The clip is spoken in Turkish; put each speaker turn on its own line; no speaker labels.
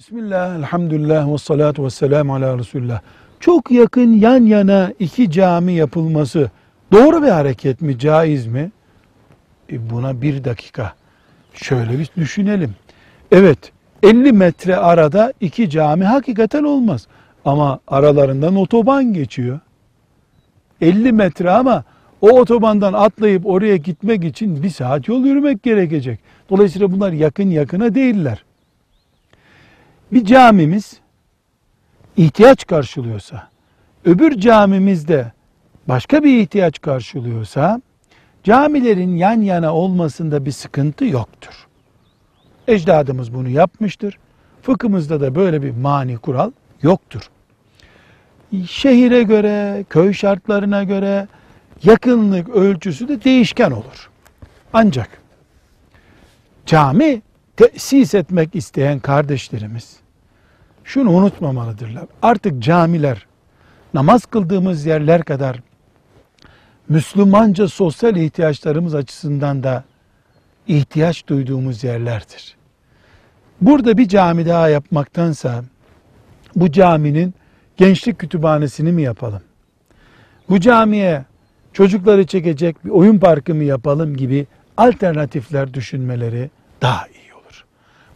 Bismillah, elhamdülillah ve salatu ve selamu ala Resulullah. Çok yakın yan yana iki cami yapılması doğru bir hareket mi, caiz mi? E buna bir dakika şöyle bir düşünelim. Evet, 50 metre arada iki cami hakikaten olmaz. Ama aralarından otoban geçiyor. 50 metre ama o otobandan atlayıp oraya gitmek için bir saat yol yürümek gerekecek. Dolayısıyla bunlar yakın yakına değiller. Bir camimiz ihtiyaç karşılıyorsa, öbür camimizde başka bir ihtiyaç karşılıyorsa, camilerin yan yana olmasında bir sıkıntı yoktur. Ecdadımız bunu yapmıştır. Fıkhımızda da böyle bir mani kural yoktur. Şehire göre, köy şartlarına göre yakınlık ölçüsü de değişken olur. Ancak cami tesis etmek isteyen kardeşlerimiz şunu unutmamalıdırlar. Artık camiler namaz kıldığımız yerler kadar Müslümanca sosyal ihtiyaçlarımız açısından da ihtiyaç duyduğumuz yerlerdir. Burada bir cami daha yapmaktansa bu caminin gençlik kütüphanesini mi yapalım? Bu camiye çocukları çekecek bir oyun parkı mı yapalım gibi alternatifler düşünmeleri daha iyi.